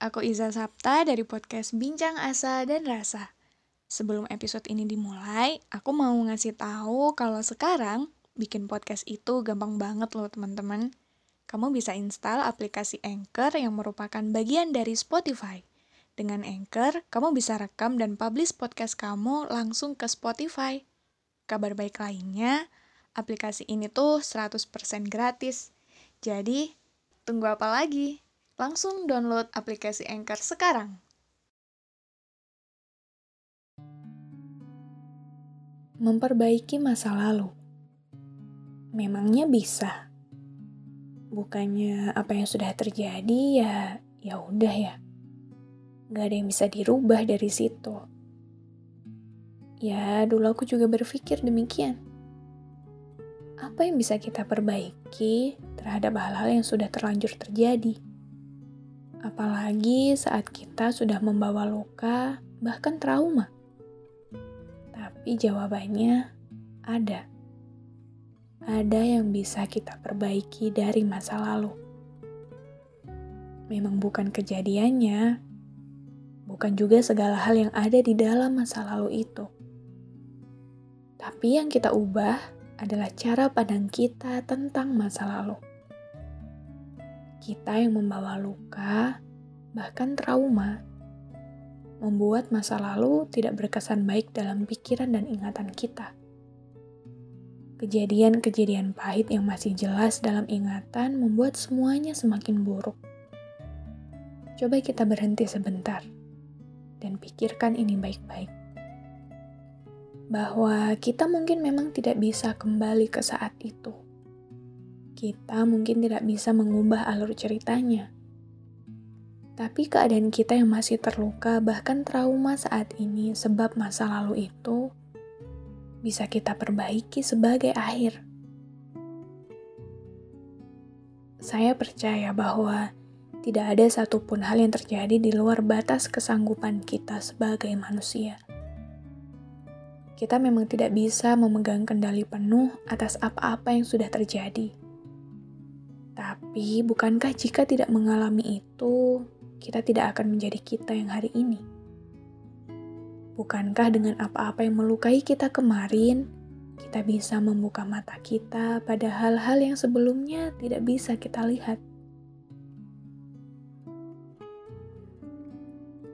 aku Iza Sapta dari podcast Bincang Asa dan Rasa. Sebelum episode ini dimulai, aku mau ngasih tahu kalau sekarang bikin podcast itu gampang banget loh teman-teman. Kamu bisa install aplikasi Anchor yang merupakan bagian dari Spotify. Dengan Anchor, kamu bisa rekam dan publish podcast kamu langsung ke Spotify. Kabar baik lainnya, aplikasi ini tuh 100% gratis. Jadi, tunggu apa lagi? Langsung download aplikasi Anchor sekarang. Memperbaiki masa lalu. Memangnya bisa. Bukannya apa yang sudah terjadi ya ya udah ya. Gak ada yang bisa dirubah dari situ. Ya, dulu aku juga berpikir demikian. Apa yang bisa kita perbaiki terhadap hal-hal yang sudah terlanjur terjadi? Apalagi saat kita sudah membawa luka, bahkan trauma. Tapi jawabannya ada. Ada yang bisa kita perbaiki dari masa lalu. Memang bukan kejadiannya, bukan juga segala hal yang ada di dalam masa lalu itu. Tapi yang kita ubah adalah cara pandang kita tentang masa lalu kita yang membawa luka, bahkan trauma, membuat masa lalu tidak berkesan baik dalam pikiran dan ingatan kita. Kejadian-kejadian pahit yang masih jelas dalam ingatan membuat semuanya semakin buruk. Coba kita berhenti sebentar dan pikirkan ini baik-baik. Bahwa kita mungkin memang tidak bisa kembali ke saat itu kita mungkin tidak bisa mengubah alur ceritanya. Tapi keadaan kita yang masih terluka, bahkan trauma saat ini, sebab masa lalu itu bisa kita perbaiki sebagai akhir. Saya percaya bahwa tidak ada satupun hal yang terjadi di luar batas kesanggupan kita sebagai manusia. Kita memang tidak bisa memegang kendali penuh atas apa-apa yang sudah terjadi tapi, bukankah jika tidak mengalami itu, kita tidak akan menjadi kita yang hari ini? Bukankah dengan apa-apa yang melukai kita kemarin, kita bisa membuka mata kita pada hal-hal yang sebelumnya tidak bisa kita lihat?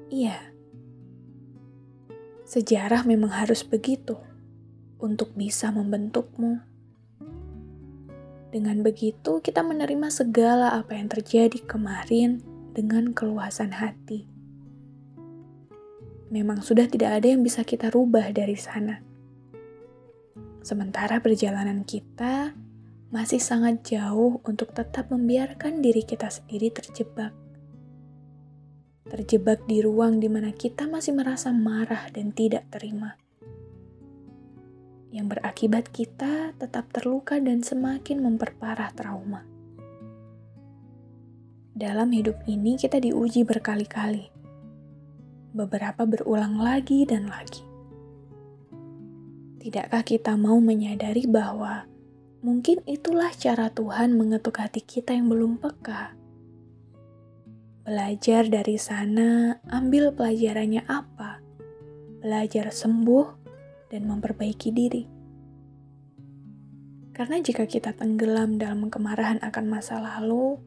Iya, sejarah memang harus begitu untuk bisa membentukmu dengan begitu, kita menerima segala apa yang terjadi kemarin dengan keluasan hati. Memang sudah tidak ada yang bisa kita rubah dari sana. Sementara perjalanan kita masih sangat jauh untuk tetap membiarkan diri kita sendiri terjebak. Terjebak di ruang di mana kita masih merasa marah dan tidak terima yang berakibat kita tetap terluka dan semakin memperparah trauma. Dalam hidup ini, kita diuji berkali-kali, beberapa berulang lagi dan lagi. Tidakkah kita mau menyadari bahwa mungkin itulah cara Tuhan mengetuk hati kita yang belum peka? Belajar dari sana, ambil pelajarannya apa? Belajar sembuh dan memperbaiki diri. Karena jika kita tenggelam dalam kemarahan akan masa lalu,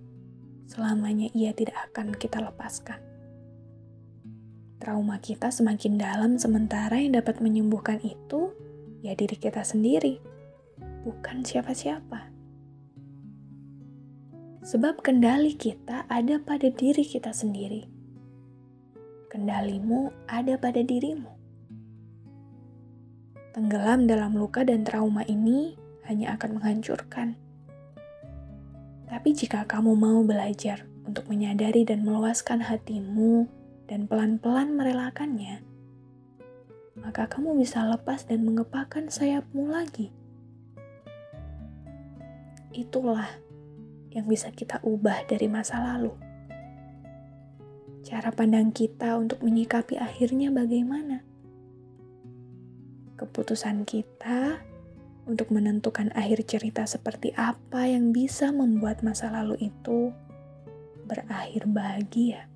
selamanya ia tidak akan kita lepaskan. Trauma kita semakin dalam sementara yang dapat menyembuhkan itu ya diri kita sendiri, bukan siapa-siapa. Sebab kendali kita ada pada diri kita sendiri. Kendalimu ada pada dirimu. Tenggelam dalam luka dan trauma ini hanya akan menghancurkan. Tapi jika kamu mau belajar untuk menyadari dan meluaskan hatimu dan pelan-pelan merelakannya, maka kamu bisa lepas dan mengepakkan sayapmu lagi. Itulah yang bisa kita ubah dari masa lalu. Cara pandang kita untuk menyikapi akhirnya bagaimana? Keputusan kita untuk menentukan akhir cerita seperti apa yang bisa membuat masa lalu itu berakhir bahagia.